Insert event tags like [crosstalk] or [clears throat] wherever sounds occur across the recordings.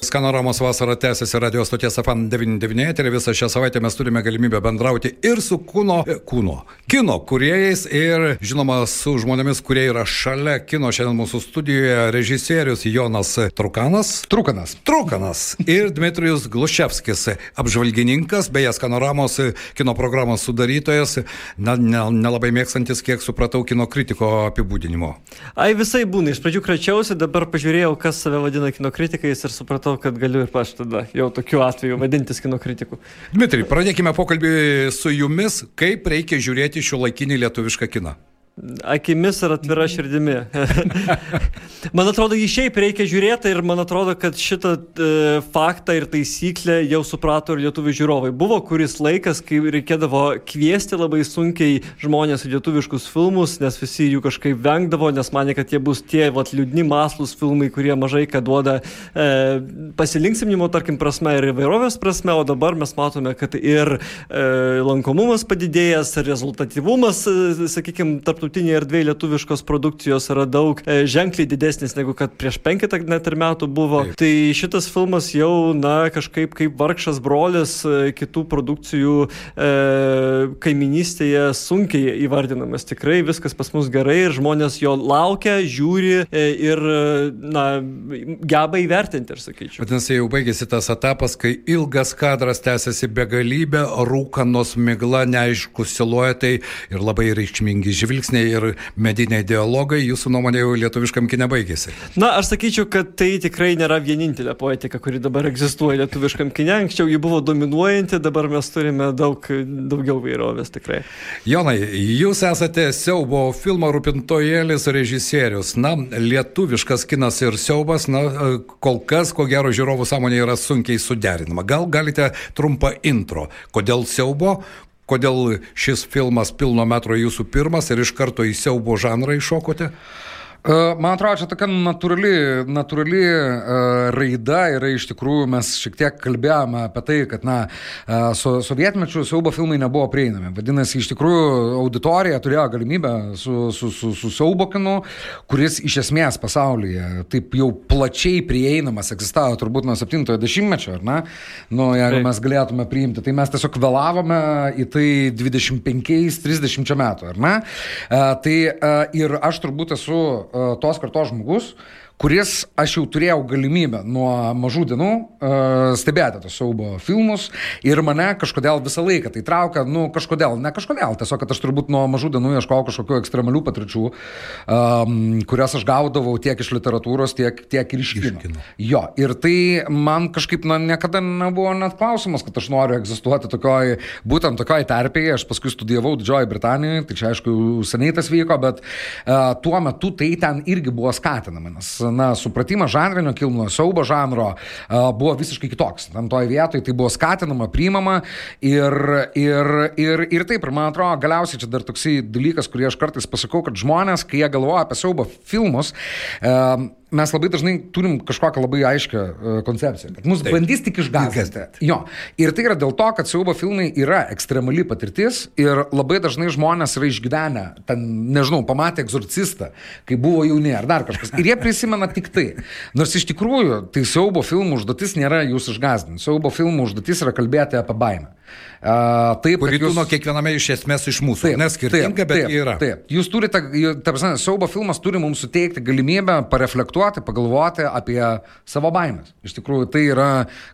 Skanoramos vasara tęsiasi radio stoties FM 99 ir visą šią savaitę mes turime galimybę bendrauti ir su kūno, e, kūno, kino kuriejais ir žinoma su žmonėmis, kurie yra šalia kino. Šiandien mūsų studijoje režisierius Jonas Trukanas. Trukanas. Trukanas ir Dmitrijus Gluševskis, apžvalgininkas, beje, Skanoramos kino programos sudarytojas, nelabai ne, ne mėgstantis, kiek supratau, kino kritiko apibūdinimo. Ai visai būna, iš pradžių kračiausi, dabar pažiūrėjau, kas save vadina kino kritikais ir supratau, kad galiu ir aš tada jau tokiu atveju vadintis kino kritiku. Dmitri, pradėkime pokalbį su jumis, kaip reikia žiūrėti šio laikinį lietuvišką kiną akimis ir atvira širdimi. [laughs] man atrodo, jį šiaip reikia žiūrėti ir man atrodo, kad šitą e, faktą ir taisyklę jau suprato ir lietuvių žiūrovai. Buvo kuris laikas, kai reikėdavo kviesti labai sunkiai žmonės į lietuviškus filmus, nes visi jų kažkaip vengdavo, nes mane, kad jie bus tie vat, liūdni maslus filmai, kurie mažai ką duoda e, pasilinksimimo, tarkim, prasme ir įvairovės prasme, o dabar mes matome, kad ir e, lankomumas padidėjęs, rezultatyvumas, e, sakykime, tarptų tarptautinėje erdvėje lietuviškos produkcijos yra daug e, ženkliai didesnis negu kad prieš penketą net ir metų buvo. Taip. Tai šitas filmas jau, na, kažkaip kaip vargšas brolis e, kitų produkcijų e, kaiminystėje sunkiai įvardinamas. Tikrai viskas pas mus gerai ir žmonės jo laukia, žiūri e, ir, na, geba įvertinti, ir sakyčiau. Vadinasi, jau baigėsi tas etapas, kai ilgas kadras tęsiasi begalybę, rūkanos migla, neaiškus siluetai ir labai reikšmingi žvilgsniai straipsniai ir mediniai dialogai, jūsų nuomonė jau lietuviškam kinė baigėsi? Na, aš sakyčiau, kad tai tikrai nėra vienintelė poetika, kuri dabar egzistuoja lietuviškam kinė. Anksčiau ji buvo dominuojanti, dabar mes turime daug daugiau vairovės tikrai. Jonai, jūs esate siaubo filmo Rūpintojėlis režisierius. Na, lietuviškas kinas ir siaubas, na, kol kas, ko gero, žiūrovų sąmonė yra sunkiai suderinama. Gal galite trumpą intro, kodėl siaubo, kodėl šis filmas pilno metro jūsų pirmas ir iš karto į siaubo žanrą iššokote? E, man atrodo, čia tokia natūrali, natūrali uh, raida yra iš tikrųjų, mes šiek tiek kalbėjome apie tai, kad, na, uh, so, sovietmečių siaubo filmai nebuvo prieinami. Vadinasi, iš tikrųjų auditorija turėjo galimybę su, su, su, su siaubo kinu, kuris iš esmės pasaulyje taip jau plačiai prieinamas egzistavo turbūt nuo 70-ojo dešimtmečio, ar ne? Nu, jeigu mes galėtume priimti, tai mes tiesiog vėlavome į tai 25-30 metų, ar ne? Uh, tai ir aš turbūt esu tos kartos žmogus, kuris aš jau turėjau galimybę nuo mažų dienų uh, stebėti tos siaubo filmus ir mane kažkodėl visą laiką tai traukia, nu kažkodėl, ne kažkodėl, tiesiog, kad aš turbūt nuo mažų dienų ieškojau kažkokių ekstremalių patirčių, um, kurias aš gaudavau tiek iš literatūros, tiek, tiek ir iš kino. Jo, ir tai man kažkaip na, niekada nebuvo net klausimas, kad aš noriu egzistuoti tokioj, būtent tokioj terpėje, aš paskui studijavau Didžiojoje Britanijoje, tai čia aišku seniai tas vyko, bet uh, tuo metu tai ten irgi buvo skatinama, nes na, supratimas žanrinio kilno, siaubo žanro buvo visiškai kitoks. Tam toj vietoj tai buvo skatinama, priimama ir, ir, ir, ir taip, ir man atrodo, galiausiai čia dar toksai dalykas, kurį aš kartais pasakau, kad žmonės, kai jie galvoja apie siaubo filmus, mes labai dažnai turim kažkokią labai aiškę uh, koncepciją, kad mus Taip. bandys tik išgąsdinti. Jo. Ir tai yra dėl to, kad siaubo filmai yra ekstremali patirtis ir labai dažnai žmonės yra išgyvenę, ten, nežinau, pamatę egzorcistą, kai buvo jauni ar dar kažkas. Ir jie prisimena tik tai. Nors iš tikrųjų, tai siaubo filmų užduotis nėra jūs išgąsdinti. Siaubo filmų užduotis yra kalbėti apie baimę. Uh, taip, kuri jūs... nuo kiekviename iš esmės iš mūsų. Taip, neskirtinga, bet taip, yra. Taip, jūs turite, ta prasme, siaubo filmas turi mums suteikti galimybę pareflektuoti, pagalvoti apie savo baimės. Iš tikrųjų, tai yra,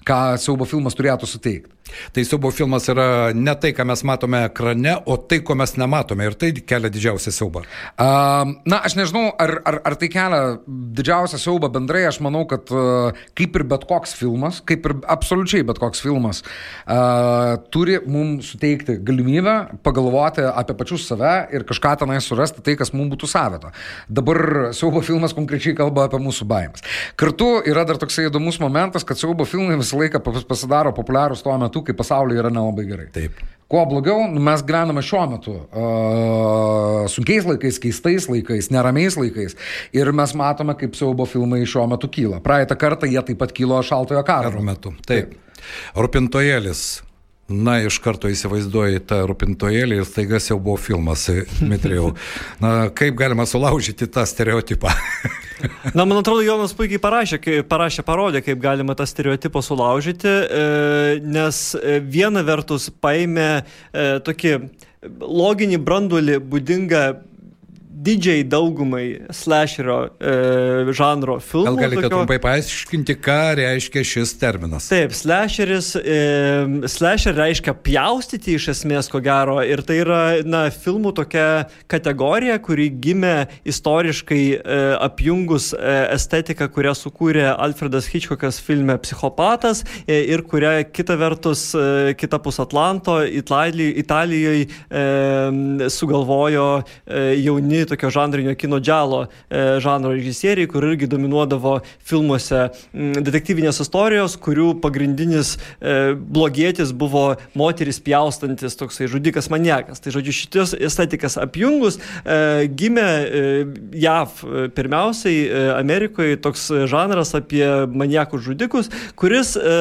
ką siaubo filmas turėtų suteikti. Tai siaubo filmas yra ne tai, ką mes matome ekrane, o tai, ko mes nematome. Ir tai kelia didžiausią siaubą. Uh, na, aš nežinau, ar, ar, ar tai kelia didžiausią siaubą bendrai. Aš manau, kad uh, kaip ir bet koks filmas, kaip ir absoliučiai bet koks filmas, uh, turi mums suteikti galimybę pagalvoti apie pačius save ir kažką tenai surasti tai, kas mums būtų savito. Dabar siaubo filmas konkrečiai kalba apie mūsų baimės. Kartu yra dar toksai įdomus momentas, kad siaubo filmai visą laiką pasidaro populiarūs tuo metu, kai pasaulyje yra nelabai gerai. Taip. Kuo blogiau, nu, mes gyvename šiuo metu. Uh, sunkiais laikais, keistais laikais, neramiais laikais. Ir mes matome, kaip siaubo filmai šiuo metu kyla. Praeitą kartą jie taip pat kilo šaltojo karo. Karo metu. Taip. Rūpintojėlis. Na, iš karto įsivaizduoji tą rūpintojėlį ir staiga jau buvo filmas, Mitrijau. [laughs] Na, kaip galima sulaužyti tą stereotipą? Na, man atrodo, Jonas puikiai parašė, parašė, parodė, kaip galima tą stereotipą sulaužyti, e, nes e, viena vertus paėmė e, tokį loginį branduolį būdingą didžiai daugumai slasherio e, žanro filmų. Gal galite tokio... trumpai paaiškinti, ką reiškia šis terminas? Taip, slasheris, e, slasher reiškia pjaustyti iš esmės, ko gero, ir tai yra, na, filmų tokia kategorija, kuri gimė istoriškai e, apjungus e, estetiką, kurią sukūrė Alfredas Hitchcockas filme Psichopatas e, ir kurią kita vertus, e, kita pus Atlanto, Italijoje, Italijoje e, sugalvojo e, jauni tokio žanrinio kino džialo e, žanro režisieriai, kur irgi dominuodavo filmuose m, detektyvinės istorijos, kurių pagrindinis e, blogietis buvo moteris pjaustantis toksai žudikas maniakas. Tai žodžiu, šitas estetikas apjungus e, gimė e, JAV e, pirmiausiai e, Amerikoje toks žanras apie maniakų žudikus, kuris e,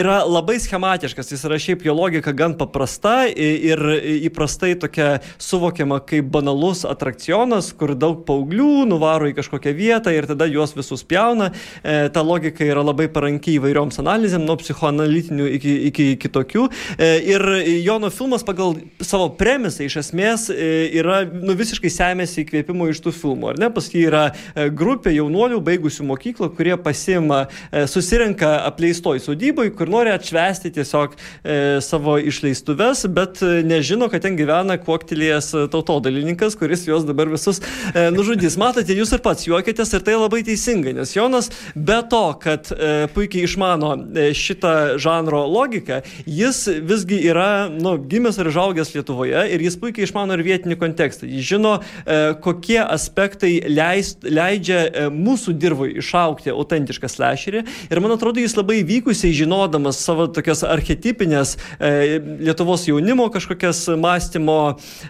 yra labai schematiškas, jis yra šiaip jo logika gan paprasta ir įprastai tokia suvokiama kaip banalus atrakcionas, kur daug paauglių nuvaro į kažkokią vietą ir tada juos visus pjauna. E, ta logika yra labai paranki įvairioms analizėm, nuo psichoanalitinių iki, iki kitokių. E, ir Jono filmas pagal savo premisą iš esmės e, yra nu, visiškai semėsi įkvėpimo iš tų filmų. Ar ne? Pas jį yra e, grupė jaunuolių baigusių mokyklą, kurie pasima, e, susirenka apleistoj sodyboje, kur nori atšvesti tiesiog e, savo išleistuves, bet e, nežino, kad ten gyvena kuoktilės tautodalininkas, kuris juos dabar visus e, nužudys. Matote, jūs ir pats juokitės ir tai labai teisingai, nes Jonas be to, kad e, puikiai išmano e, šitą žanro logiką, jis visgi yra nu, gimęs ir žaugęs Lietuvoje ir jis puikiai išmano ir vietinį kontekstą. Jis žino, e, kokie aspektai leist, leidžia e, mūsų dirvui išaukti autentišką slasherį ir man atrodo, jis labai vykusiai žinodamas savo tokias archetipinės e, Lietuvos jaunimo kažkokias mąstymo,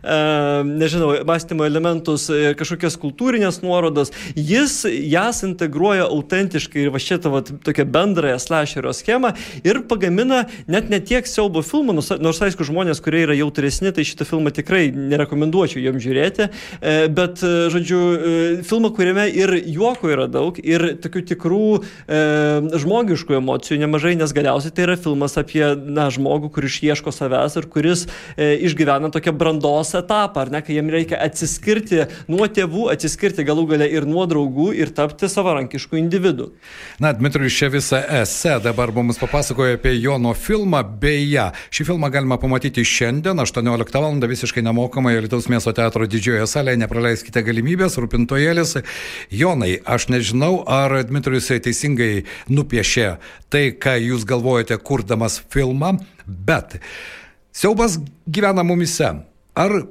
e, nežinau, mąstymo elementus, e, kažkokias kultūrinės nuorodas, jis jas integruoja autentiškai ir va šitą va, tokią bendrąją slasherio schemą ir pagamina net ne tiek siaubo filmų, nors, aišku, žmonės, kurie yra jautresni, tai šitą filmą tikrai nerekomenduočiau jiem žiūrėti, e, bet, e, žodžiu, filmą, kuriame ir juoko yra daug, ir tokių tikrų e, žmogiškų emocijų nemažai, nes galiausiai tai yra filmas apie, na, žmogų, kuris ieško savęs ir kuris e, išgyvena tokią brandos etapą, ar ne, kai jam reikia atsiskirti nuo tėvų, atsiskirti galų gale ir nuo draugų ir tapti savarankiškų individų. Na, Dmitrijus čia visą esę dabar mums papasakojo apie Jono filmą. Beje, šį filmą galima pamatyti šiandien 18 val. visiškai nemokamai Lietuvos miesto teatro didžiojoje salėje. Nepraleiskite galimybės, rūpintojėlis. Jonai, aš nežinau, ar Dmitrijus teisingai nupiešė tai, ką jūs galvojate, kurdamas filmą, bet siaubas gyvena mumise. Ar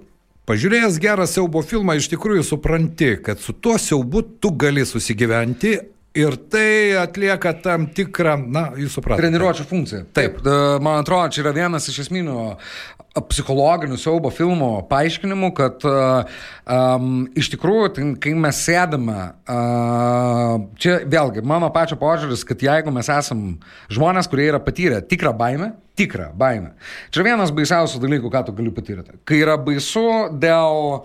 Pažiūrėjęs gerą siaubo filmą, iš tikrųjų supranti, kad su tuo siaubu tu gali susigyventi ir tai atlieka tam tikrą, na, jūs suprantate. Treniruočio funkciją. Taip, man atrodo, čia yra vienas iš esminių psichologinių siaubo filmų paaiškinimų, kad um, iš tikrųjų, tai, kai mes sėdame, uh, čia vėlgi mano pačio požiūris, kad jeigu mes esam žmonės, kurie yra patyrę tikrą baimę, tikrą baimę, čia vienas baisiausių dalykų, ką tu gali patyrti. Kai yra baisu dėl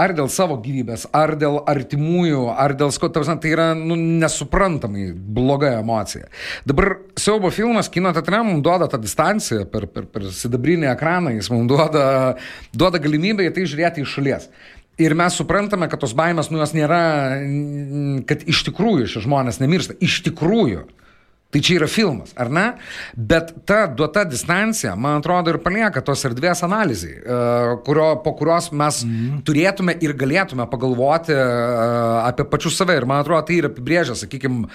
ar dėl savo gyvybės, ar dėl artimųjų, ar dėl sko, tai yra nu, nesuprantamai bloga emocija. Dabar siaubo filmas kino teatre mums duoda tą distanciją per, per, per sidabrinį ekraną, jis mums duoda, duoda galimybę į tai žiūrėti iš šalies. Ir mes suprantame, kad tos baimės, nu jos nėra, kad iš tikrųjų šie žmonės nemiršta. Iš tikrųjų. Tai čia yra filmas, ar ne? Bet ta duota distancija, man atrodo, ir palieka tos erdvės analizai, e, kurio, po kurios mes mm. turėtume ir galėtume pagalvoti e, apie pačius save. Ir man atrodo, tai ir apibrėžia, sakykime,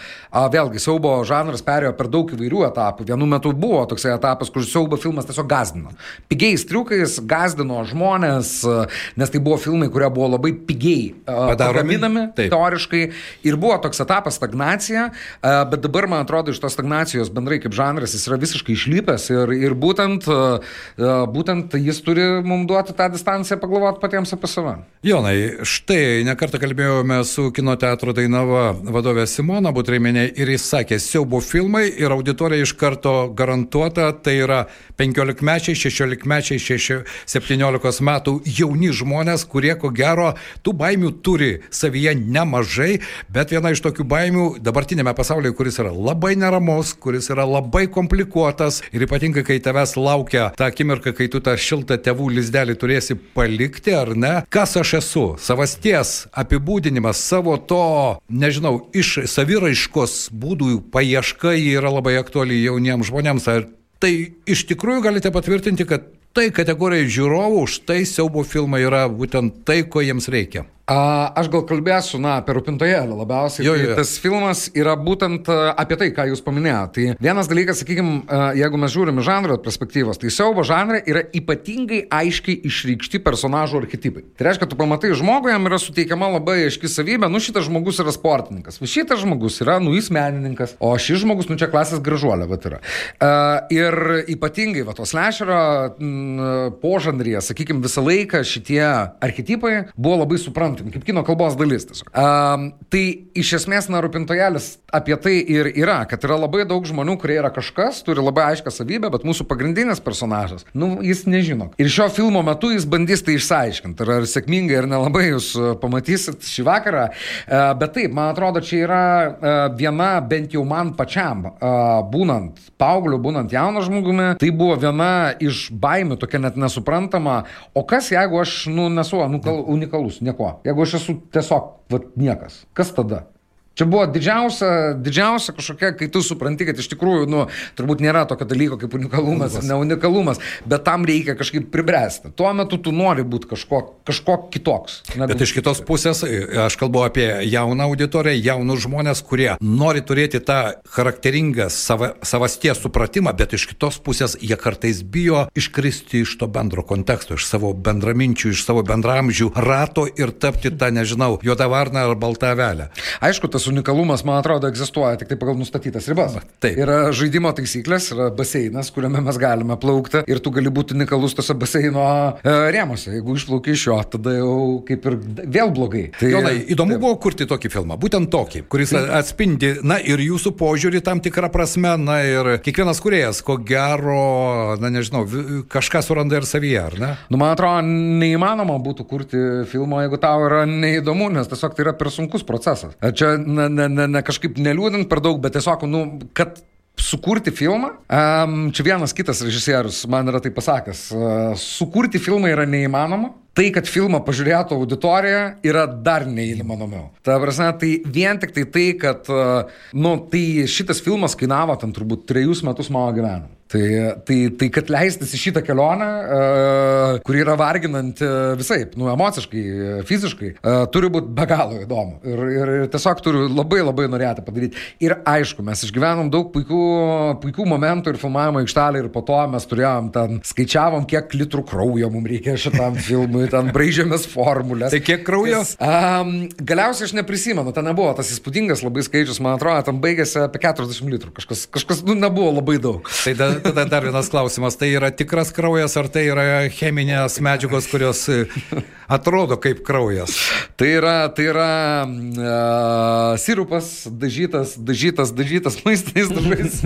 vėlgi, siaubo žanras perėjo per daug įvairių etapų. Vienu metu buvo toksai etapas, kur siaubo filmas tiesiog gazdino. Pigiais triukais gazdino žmonės, e, nes tai buvo filmai, kurie buvo labai pigiai pagaminami, teoriškai. Ir buvo toks etapas stagnacija, bet dabar, man atrodo, iš šitos stagnacijos bendrai kaip žanras, jis yra visiškai išlypęs ir, ir būtent, uh, būtent jis turi mums duoti tą distanciją pagalvoti patiems apie save. Jonai, štai nekartą kalbėjome su kino teatro Dainava vadovė Simona Butriminė ir jis sakė, siaubo filmai ir auditorija iš karto garantuota, tai yra 15-mečiai, 16-mečiai, 17 metų jauni žmonės, kurie ko gero tų baimių turi savyje nemažai, bet viena iš tokių baimių dabartinėme pasaulyje, kuris yra labai neramus, kuris yra labai komplikuotas ir ypatingai, kai tavęs laukia ta akimirka, kai tu tą šiltą tėvų lizdelį turėsi palikti ar ne, kas aš esu, savasties apibūdinimas, savo to, nežinau, iš saviraiškos būdų paieška yra labai aktuali jauniems žmonėms. Ar tai iš tikrųjų galite patvirtinti, kad tai kategorijai žiūrovų, už tai siaubo filmai yra būtent tai, ko jiems reikia. A, aš gal kalbėsiu, na, apie rūpintojėlį labiausiai. Jo, tai jo. Tas filmas yra būtent apie tai, ką jūs paminėjote. Tai vienas dalykas, sakykime, jeigu mes žiūrime žanro perspektyvos, tai siaubo žanrai yra ypatingai aiškiai išreikšti personažų archetipai. Tai reiškia, tu pamatai žmogų, jam yra suteikiama labai aiški savybė, nu šitas žmogus yra sportininkas, va šitas žmogus yra, nu jis menininkas, o šis žmogus, nu čia klasės gražuolė, va yra. A, ir ypatingai, va tos lešerio požanryje, sakykime, visą laiką šitie archetipai buvo labai suprantami suprantami, kaip kino kalbos dalis. Tiesiog. Um, tai iš esmės, na, rūpintojelis apie tai ir yra, kad yra labai daug žmonių, kurie yra kažkas, turi labai aišką savybę, bet mūsų pagrindinis personažas, nu, jis nežino. Ir šio filmo metu jis bandys tai išsiaiškinti, ar, ar sėkmingai ar nelabai jūs uh, pamatysit šį vakarą. Uh, bet taip, man atrodo, čia yra uh, viena, bent jau man pačiam, uh, būnant paaugliu, būnant jaunu žmogumi, tai buvo viena iš baimių, tokia net nesuprantama, o kas jeigu aš, nu, nesu unikal, unikalus, nieko. Jeigu aš esu tiesiog, vat, niekas, kas tada? Čia buvo didžiausia, didžiausia kažkokia, kai tu supranti, kad iš tikrųjų, nu, turbūt nėra tokio dalyko kaip unikalumas, ne unikalumas, bet tam reikia kažkaip pribręsti. Tuo metu tu nori būti kažko, kažko kitoks. Bet iš kitos pusės, aš kalbu apie jauną auditoriją, jaunus žmonės, kurie nori turėti tą charakteringą sava, savasties supratimą, bet iš kitos pusės jie kartais bijo iškristi iš to bendro konteksto, iš savo bendraminčių, iš savo bendramžių rato ir tapti tą, nežinau, juodą varną ar baltą velę. Aišku, tas unikalumas, man atrodo, egzistuoja tik tai pagal nustatytas ribas. Taip. Yra žaidimo taisyklės, yra baseinas, kuriame mes galime plaukti ir tu gali būti unikalus tose baseino e, rėmose. Jeigu išplauki iš jo, tada jau kaip ir vėl blogai. Tai, Jonai, įdomu taip. buvo kurti tokį filmą, būtent tokį, kuris atspindi, na ir jūsų požiūrį tam tikrą prasme, na ir kiekvienas kuriejas, ko gero, na nežinau, kažką suranda ir savyje, ar ne? Nu, man atrodo, neįmanoma būtų kurti filmo, jeigu tau yra neįdomu, nes tiesiog tai yra per sunkus procesas. Čia ne, ne, ne, ne kažkaip neliūdint per daug, bet tiesiog, nu, kad sukurti filmą, um, čia vienas kitas režisierius man yra tai pasakęs, uh, sukurti filmą yra neįmanoma. Tai, kad filmą pažiūrėtų auditorija, yra dar neįmanomiau. Ta prasme, tai vien tik tai tai, kad, uh, nu, tai šitas filmas kainavo ten turbūt trejus metus mano gyvenimo. Tai, tai, tai kad leistis į šitą kelionę, uh, kuri yra varginanti visai, nu, emociškai, fiziškai, uh, turi būti be galo įdomu. Ir, ir tiesiog turiu labai labai norėti padaryti. Ir aišku, mes išgyvenom daug puikių, puikių momentų ir filmavimo aikštelė ir po to mes turėjom ten, skaičiavom, kiek litrų kraujo mums reikia šitam [laughs] filmui, ten braižėmės formulės. Tai kiek kraujo? Um, galiausiai aš neprisimenu, ten nebuvo tas įspūdingas labai skaičius, man atrodo, tam baigėsi apie 40 litrų, kažkas, kažkas nu, nebuvo labai daug. Tai da, tada dar vienas klausimas. Tai yra tikras kraujas, ar tai yra cheminės medžiagos, kurios atrodo kaip kraujas? Tai yra, tai yra uh, sirupas, dažytas, dažytas, dažytas maistais dažais.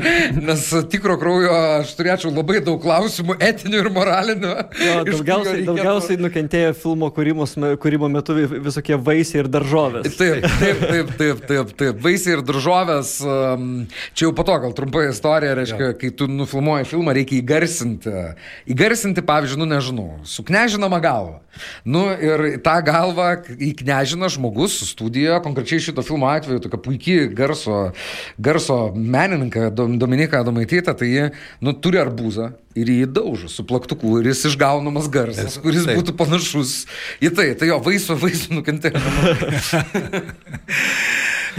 Nes tikro kraujo aš turėčiau labai daug klausimų, etinių ir moralinių. Jo, daugiausiai, reikėtų... daugiausiai nukentėjo filmo kūrimos, kūrimo metu visokie vaisiai ir daržovės. Taip, taip, taip, taip, taip, taip. vaisiai ir daržovės. Čia jau po to gal trumpa istorija, reiškia, ja. kai tu nufilmuoji filmą, reikia įgarsinti. Įgarsinti, pavyzdžiui, nu nežinau, suknežinamą galvą. Nu ir tą galvą įknežina žmogus studijoje, konkrečiai šito filmo atveju, tokia puikiai garso, garso menininką Dominiką Domaitytą, tai jie, nu, turi arbūzą ir jį daužo su plaktuku ir jis išgaunamas garsas, kuris Taip. būtų panašus į tai. Tai jo vaisių, vaisių nukentėjo. [laughs]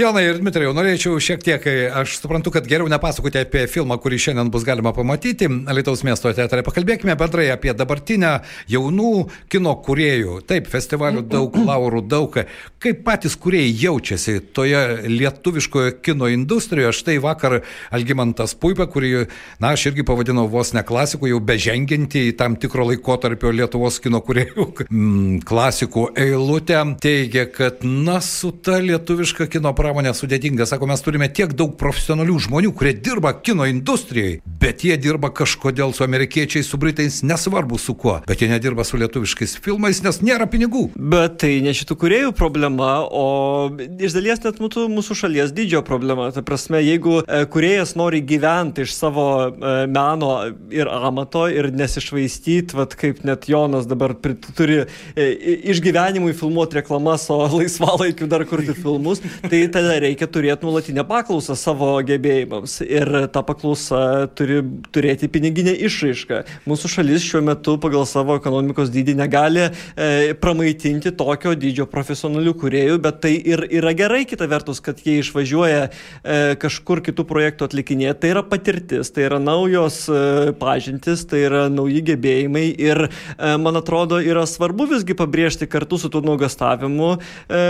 Jonai ir Dmitrijau, norėčiau šiek tiek, aš suprantu, kad geriau nepasakoti apie filmą, kurį šiandien bus galima pamatyti Lietuvos miesto teatre. Pakalbėkime bendrai apie dabartinę jaunų kino kuriejų. Taip, festivalių daug, [clears throat] laurų daug. Kaip patys kuriejai jaučiasi toje lietuviškoje kino industrijoje. Štai vakar Algymantas Puipa, kurį, na, aš irgi pavadinau vos ne klasikų, jau beženginti į tam tikro laikotarpio Lietuvos kino kuriejų [laughs] mm, klasikų eilutę, teigia, kad, na, su ta lietuviška kino pramonė sudėtinga. Sako, mes turime tiek daug profesionalių žmonių, kurie dirba kino industrijoje, bet jie dirba kažkodėl su amerikiečiais, su britais, nesvarbu su kuo, bet jie nedirba su lietuviškais filmais, nes nėra pinigų. Bet tai ne šitų kuriejų problema, o iš dalies net mūsų, mūsų šalies dydžio problema. Ta prasme, jeigu e, kuriejas nori gyventi iš savo e, meno ir amato ir nesišvaistyti, vad kaip net Jonas dabar turi e, išgyvenimui filmuoti reklamas, o [laughs] laisvalaikiu dar kurti filmus, tai tada reikia turėti nuolatinę paklausą savo gebėjimams ir ta paklausa turi turėti piniginę išraišką. Mūsų šalis šiuo metu pagal savo ekonomikos dydį negali e, pramaitinti tokio dydžio profesionalių kuriejų, bet tai ir yra gerai kita vertus, kad jie išvažiuoja e, kažkur kitų projektų atlikinėti. Tai yra patirtis, tai yra naujos e, pažintis, tai yra nauji gebėjimai ir e, man atrodo yra svarbu visgi pabrėžti kartu su tuo nuogastavimu e,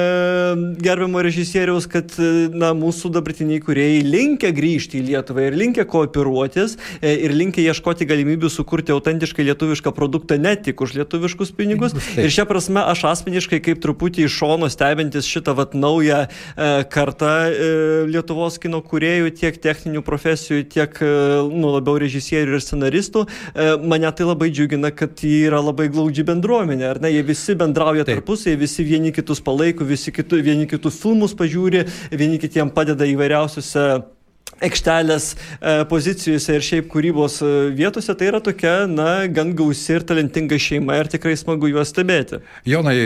gerbiamo režisieriaus, kad na, mūsų dabartiniai kuriejai linkia grįžti į Lietuvą ir linkia kooperuotis e, ir linkia ieškoti galimybių sukurti autentiškai lietuvišką produktą ne tik už lietuviškus pinigus. Taip. Ir šią prasme aš asmeniškai kaip truputį iš šono stebintis šitą vat, naują e, kartą e, Lietuvos kino kuriejų, tiek techninių profesijų, tiek e, nu, labiau režisierių ir scenaristų, e, mane tai labai džiugina, kad jie yra labai glaudži bendruomenė, ar ne, jie visi bendrauja tarpusai, visi vieni kitus palaiko, visi kitų, vieni kitų filmus pažiūri, vieni kitiem padeda įvairiausiuose aikštelės e, pozicijose ir šiaip kūrybos e, vietose, tai yra tokia, na, gan gausi ir talentinga šeima ir tikrai smagu juos stebėti. Jonai,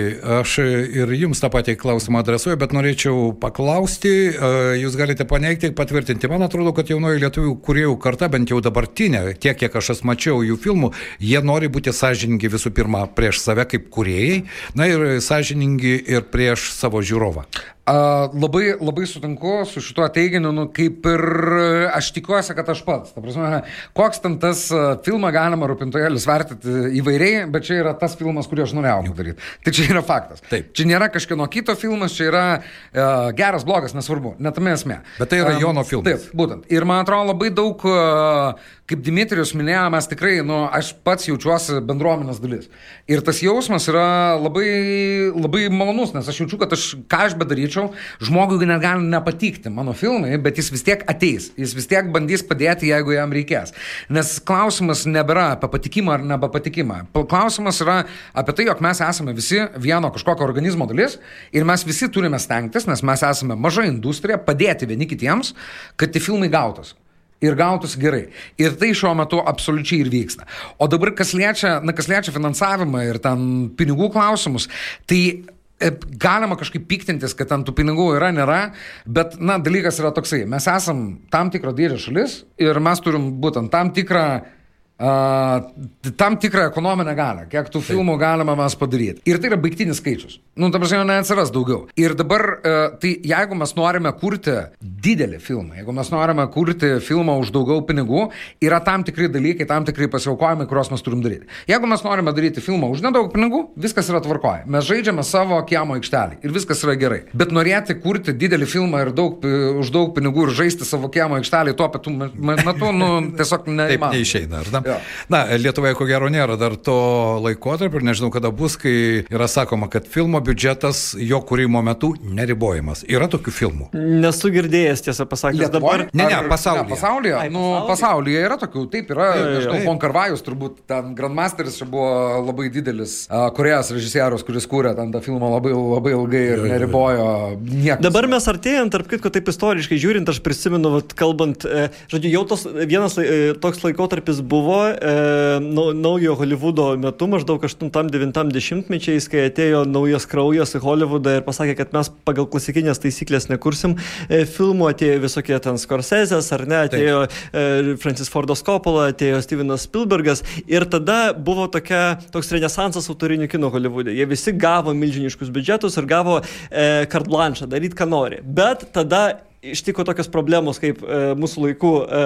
aš ir jums tą patį klausimą adresuoju, bet norėčiau paklausti, e, jūs galite paneigti, patvirtinti. Man atrodo, kad jaunoji lietuvių kuriejų karta, bent jau dabartinė, tiek kiek aš mačiau jų filmų, jie nori būti sąžiningi visų pirma prieš save kaip kuriejai, na ir sąžiningi ir prieš savo žiūrovą. A, labai, labai sutinku su šituo teiginiu, nu, kaip ir aš tikiuosi, kad aš pats. Ta prasme, koks ten tas filmą galima rūpintojėlis vertinti įvairiai, bet čia yra tas filmas, kurį aš norėjau padaryti. Tai čia yra faktas. Taip. Čia nėra kažkieno kito filmas, čia yra uh, geras, blogas, nesvarbu, netame esmė. Bet tai yra um, Jono filmas. Taip, būtent. Ir man atrodo labai daug uh, kaip Dimitrius minėjo, mes tikrai, nu, aš pats jaučiuosi bendruomenės dalis. Ir tas jausmas yra labai, labai malonus, nes aš jaučiu, kad aš ką aš bedaryčiau, žmogui net gali nepatikti mano filmai, bet jis vis tiek ateis, jis vis tiek bandys padėti, jeigu jam reikės. Nes klausimas nebėra apie patikimą ar nebepatikimą. Klausimas yra apie tai, jog mes esame visi vieno kažkokio organizmo dalis ir mes visi turime stengtis, nes mes esame maža industrija, padėti vieni kitiems, kad tie filmai gautus ir gautųsi gerai. Ir tai šiuo metu absoliučiai ir vyksta. O dabar, kas liečia, na, kas liečia finansavimą ir ten pinigų klausimus, tai galima kažkaip piktintis, kad ten tų pinigų yra, nėra, bet, na, dalykas yra toksai, mes esam tam tikro dydžio šalis ir mes turim būtent tam tikrą Uh, tam tikrą ekonominę galę, kiek tų filmų Taip. galima mes padaryti. Ir tai yra baigtinis skaičius. Nu, ta prasme, neatsiras daugiau. Ir dabar, uh, tai jeigu mes norime kurti didelį filmą, jeigu mes norime kurti filmą už daugiau pinigų, yra tam tikri dalykai, tam tikri pasiaukojimai, kuriuos mes turim daryti. Jeigu mes norime daryti filmą už nedaug pinigų, viskas yra tvarkoje. Mes žaidžiame savo kiemo aikštelį ir viskas yra gerai. Bet norėti kurti didelį filmą ir daug, už daug pinigų ir žaisti savo kiemo aikštelį tuo metu, metu nu, tiesiog neįmanoma. Taip neišeina, ar ne? Ja. Na, Lietuvoje ko gero nėra dar to laikotarpio ir nežinau, kada bus, kai yra sakoma, kad filmo biudžetas jo kūrimo metu neribojamas. Yra tokių filmų. Nesu girdėjęs, tiesą pasakęs, dabar. Ne, ne, pasaulyje. Ne, pasaulyje, Ai, nu, pasaulyje. pasaulyje yra tokių, taip yra, nežinau, Bonkarvajus turbūt, ten Grandmasteris čia buvo labai didelis uh, korėjas režisierius, kuris kūrė ten tą filmą labai, labai ilgai ir neribojo niekas. Dabar mes artėjom, tarp kitko, taip istoriškai žiūrint, aš prisimenu, vat, kalbant, e, žodžiu, jau tos vienas e, toks laikotarpis buvo, buvo e, nau, naujo Hollywoodo metu, maždaug 8-9 mečiais, kai atėjo naujas kraujas į Hollywoodą ir pasakė, kad mes pagal klasikinės taisyklės nekursim e, filmų, atėjo visokie ten Scorsese'as, ar ne, atėjo e, Francis Fordas Coppola, atėjo Stevenas Spielbergas ir tada buvo tokia, toks renesansas autorinių kino Hollywoode. Jie visi gavo milžiniškus biudžetus ir gavo e, carte blanche, daryti ką nori. Bet tada ištiko tokios problemos kaip e, mūsų laikų e,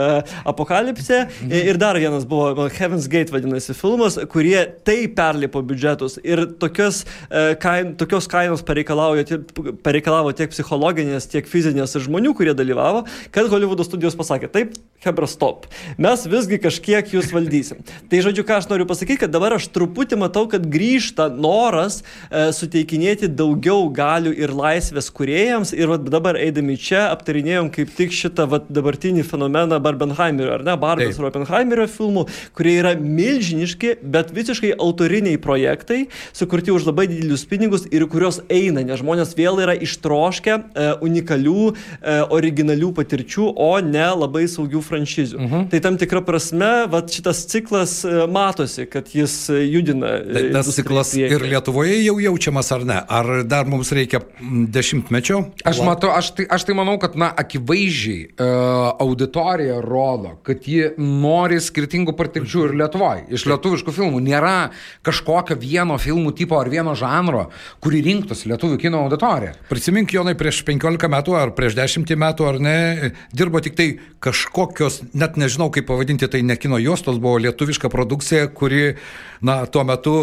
apokalipsė. Mhm. Ir dar vienas buvo Heaven's Gate vadinasi filmas, kurie tai perlipo biudžetus. Ir tokios, e, kain, tokios kainos pareikalavo tiek psichologinės, tiek fizinės ir žmonių, kurie dalyvavo, kad Hollywoodo studijos pasakė, taip, Hebra, stop. Mes visgi kažkiek jūs valdysim. [laughs] Tai žodžiu, ką aš noriu pasakyti, kad dabar aš truputį matau, kad grįžta noras e, suteikinėti daugiau galių ir laisvės kuriejams. Ir dabar eidami čia aptarti aptarinėjom kaip tik šitą vat, dabartinį fenomeną Barbenheimerio, ar ne, Barbės ir Oppenheimerio filmų, kurie yra milžiniški, bet visiškai autoriniai projektai, sukurti už labai didelius pinigus ir kurios eina, nes žmonės vėl yra ištroškę e, unikalių, e, originalių patirčių, o ne labai saugių franšizių. Mhm. Tai tam tikra prasme, vat, šitas ciklas e, matosi, kad jis judina. E, tai tas ciklas ir Lietuvoje jau jaučiamas ar ne? Ar dar mums reikia dešimtmečio? Aš, matau, aš, tai, aš tai manau, kad na, akivaizdžiai uh, auditorija rodo, kad ji nori skirtingų patirčių ir Lietuvoje. Iš lietuviškų filmų nėra kažkokio vieno filmų tipo ar vieno žanro, kurį rinktųsi lietuvių kino auditorija. Prisimink, Jonai, prieš 15 metų ar prieš 10 metų ar ne, dirbo tik tai kažkokios, net nežinau kaip pavadinti, tai ne kino juostos, buvo lietuviška produkcija, kuri, na, tuo metu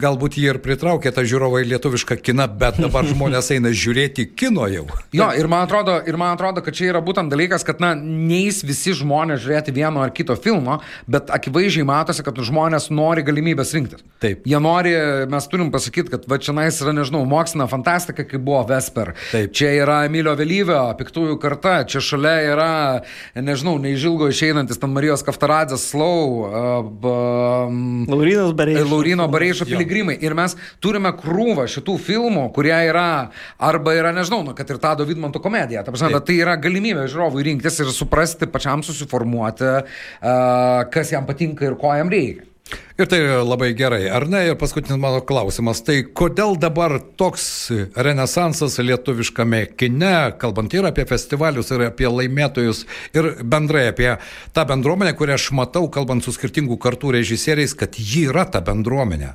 galbūt jį ir pritraukė tą žiūrovą į lietuvišką kiną, bet dabar [laughs] žmonės eina žiūrėti kino jau. Jo, ir man atrodo, ir man atrodo kad čia yra būtent dalykas, kad, na, neįs visi žmonės žiūrėti vieno ar kito filmo, bet akivaizdžiai matosi, kad žmonės nori galimybės rinktis. Taip. Jie nori, mes turim pasakyti, kad va čia nais yra, nežinau, mokslinė fantastika, kaip buvo Vesper. Taip. Čia yra Emilio Vėlyvio, piktųjų karta, čia šalia yra, nežinau, neižilgo išeinantis ten Marijos Kaftaradzės Slau, uh, Laurinas Bareišas. Laurino Bareišo piligrimai. Ir mes turime krūvą šitų filmų, kurie yra, arba yra, nežinau, nu, kad ir Tado Vidmanto komedija. Ta prasme, tai yra galimybė žiūrovui rinktis ir suprasti, pačiam susiformuoti, kas jam patinka ir ko jam reikia. Ir tai labai gerai, ar ne? Ir paskutinis mano klausimas, tai kodėl dabar toks renesansas lietuviškame kine, kalbant ir apie festivalius, ir apie laimėtojus, ir bendrai apie tą bendruomenę, kurią aš matau, kalbant su skirtingų kartų režisieriais, kad ji yra ta bendruomenė?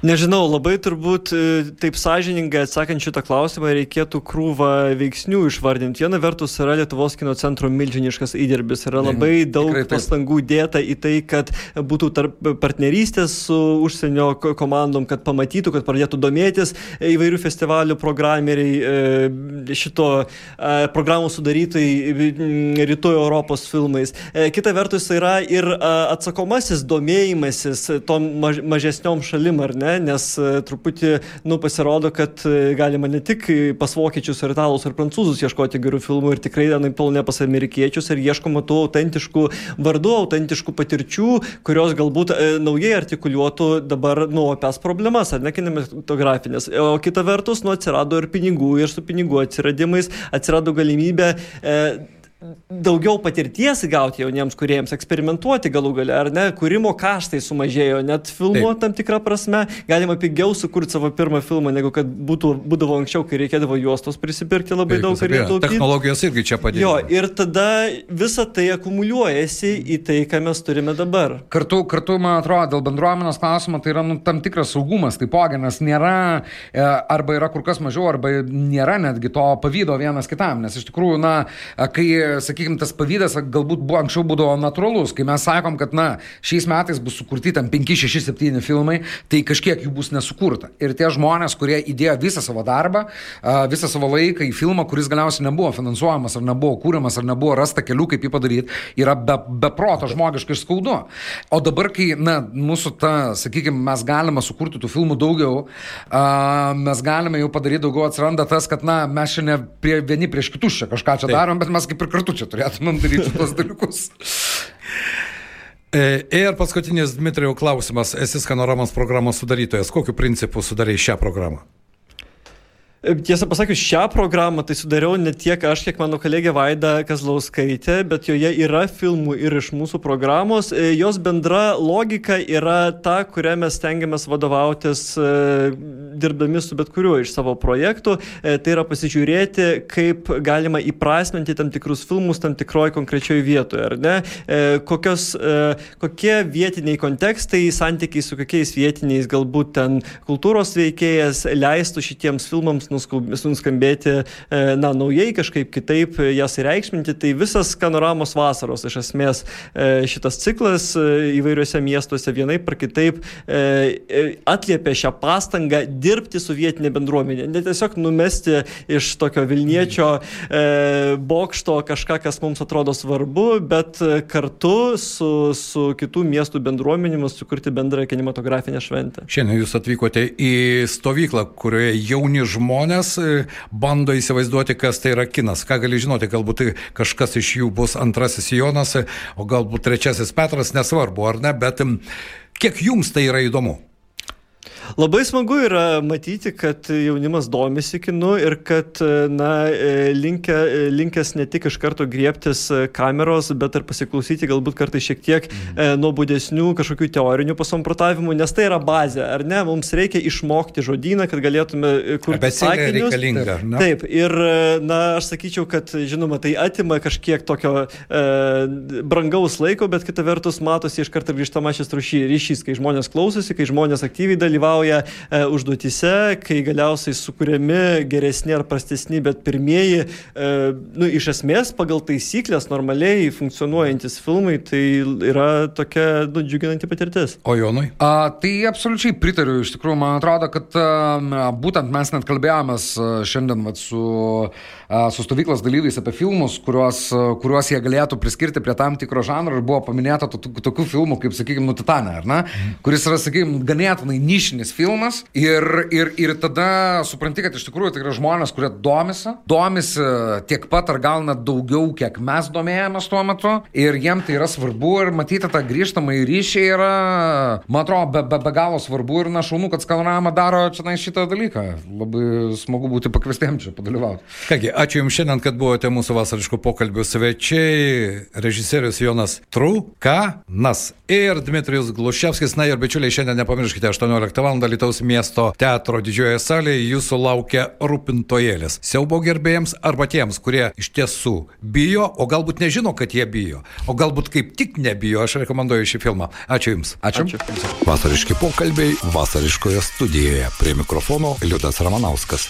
Nežinau, labai turbūt e, taip sąžiningai atsakant šitą klausimą reikėtų krūvą veiksnių išvardinti. Viena vertus yra Lietuvos kino centro milžiniškas įdirbis, yra labai daug pastangų dėta į tai, kad būtų partnerystės su užsienio komandom, kad pamatytų, kad pradėtų domėtis įvairių festivalių programeriai, e, šito e, programų sudarytojai rytų Europos filmais. Kita vertus yra ir atsakomasis domėjimasis tom mažesniom šalim, ar ne, nes e, truputį, nu, pasirodo, kad e, galima ne tik pas vokiečius, ar italus, ar prancūzus ieškoti gerų filmų ir tikrai, anaip tol ne pas amerikiečius ir ieškoma tų autentiškų vardų, autentiškų patirčių, kurios galbūt e, naujai artikuliuotų dabar, nu, opes problemas, ar ne kinematografinės. O kita vertus, nu, atsirado ir pinigų, ir su pinigų atsiradimais atsirado galimybė e, daugiau patirties gauti jauniems kuriejams, eksperimentuoti galų gale, ar ne, kūrimo kaštai sumažėjo, net filmuo tam tikrą prasme, galima pigiau sukurti savo pirmą filmą, negu kad būtų, būdavo anksčiau, kai reikėdavo juostos prisipirkti labai Taip, daug ir taupyti. Technologijos irgi čia padėjo. Jo, ir tada visa tai akumuliuojasi į tai, ką mes turime dabar. Kartu, kartu man atrodo, dėl bendruomenės klausimo tai yra nu, tam tikras saugumas, taipogi, nes nėra, e, arba yra kur kas mažiau, arba nėra netgi to pavydo vienas kitam, nes iš tikrųjų, na, kai sakykime, tas pavydas galbūt buvo anksčiau būdavo natūralus, kai mes sakom, kad, na, šiais metais bus sukurti tam 5, 6, 7 filmai, tai kažkiek jų bus nesukurta. Ir tie žmonės, kurie įdėjo visą savo darbą, visą savo laiką į filmą, kuris galiausiai nebuvo finansuojamas, ar nebuvo kūriamas, ar nebuvo rasta kelių, kaip jį padaryti, yra be, be proto žmogiškai skaudu. O dabar, kai, na, mūsų ta, sakykime, mes galime sukurti tų filmų daugiau, mes galime jau padaryti daugiau, atsiranda tas, kad, na, mes šiandien prie, vieni prieš kitus čia kažką čia Taip. darom, bet mes kaip ir kartu čia turėtumėm daryti tos dalykus. E, ir paskutinis Dmitrijų klausimas. Esi skanoramos programos sudarytojas. Kokiu principu sudarai šią programą? Tiesą pasakius, šią programą tai sudariau ne tiek aš, kiek mano kolegė Vaida Kazlauskaitė, bet joje yra filmų ir iš mūsų programos. E, jos bendra logika yra ta, kurią mes stengiamės vadovautis e, dirbdami su bet kuriuo iš savo projektų. E, tai yra pasižiūrėti, kaip galima įprasminti tam tikrus filmus tam tikroje konkrečioje vietoje, ar ne? Kokios, kokie vietiniai kontekstai, santykiai su kokiais vietiniais galbūt ten kultūros veikėjas leistų šitiems filmams nuskambėti, e, na, naujai kažkaip kitaip jas įreikšminti. Tai visas skanoramos vasaros, iš esmės, e, šitas ciklas e, įvairiuose miestuose vienaip ar kitaip atliepia šią pastangą dirbti su vietinė bendruomenė. Ne tiesiog numesti iš tokio Vilniečio bokšto kažką, kas mums atrodo svarbu, bet kartu su, su kitų miestų bendruomenėmis sukurti bendrą kinematografinę šventę. Šiandien jūs atvykote į stovyklą, kurioje jauni žmonės žmonės e, bando įsivaizduoti, kas tai yra kinas. Ką gali žinoti, galbūt tai kažkas iš jų bus antrasis Jonas, o galbūt trečiasis Petras, nesvarbu ar ne, bet kiek jums tai yra įdomu? Labai smagu yra matyti, kad jaunimas domisi kinu ir kad, na, linkia, linkęs ne tik iš karto griebtis kameros, bet ir pasiklausyti galbūt kartais šiek tiek mhm. nuobodesnių kažkokių teorinių pasamprotavimų, nes tai yra bazė, ar ne? Mums reikia išmokti žodyną, kad galėtume kurti sakinius. Reikalinga, ne? Taip, ir, na, aš sakyčiau, kad, žinoma, tai atima kažkiek tokio e, brangaus laiko, bet kita vertus matosi iš karto grįžtamasis ryšys, kai žmonės klausosi, kai žmonės aktyviai dalyvauja dalyvauja e, užduotise, kai galiausiai sukūrėmi geresni ar prastesni, bet pirmieji, e, nu, iš esmės, pagal taisyklės normaliai funkcionuojantis filmai, tai yra tokia nu, džiuginanti patirtis. O Jonui? A, tai absoliučiai pritariu, iš tikrųjų, man atrodo, kad a, būtent mes net kalbėjomės šiandien vat, su, a, su stovyklos dalyviais apie filmus, kuriuos, kuriuos jie galėtų priskirti prie tam tikro žanro ir buvo paminėta tokių filmų, kaip, sakykime, Nutitanė, ar ne? Mhm. Kuris yra, sakykime, ganėtinai nišinis fantastinis filmas ir, ir, ir tada supranti, kad iš tikrųjų tai yra žmonės, kurie domisi, domisi tiek pat ar gal net daugiau, kiek mes domėjomės tuo metu ir jiem tai yra svarbu ir matyti tą grįžtamą į ryšį yra, man atrodo, be, be, be galo svarbu ir na šaunu, kad Skanorama daro čia na, šitą dalyką. Labai smagu būti pakviestiem čia padalyvauti. Kągi, ačiū Jums šiandien, kad buvote mūsų vasariškų pokalbių svečiai, režisierius Jonas Trukanas ir Dmitrijus Gluševskis. Na ir bičiuliai, šiandien nepamirškite 18 val. Lietuvos miesto teatro didžiojoje salėje jūsų laukia rūpintojėlis. Siaubo gerbėjams arba tiems, kurie iš tiesų bijo, o galbūt nežino, kad jie bijo, o galbūt kaip tik nebijo, aš rekomenduoju šį filmą. Ačiū Jums. Ačiū. Ačiū. Vasariški pokalbiai vasariškoje studijoje. Prie mikrofono Liudas Ramanauskas.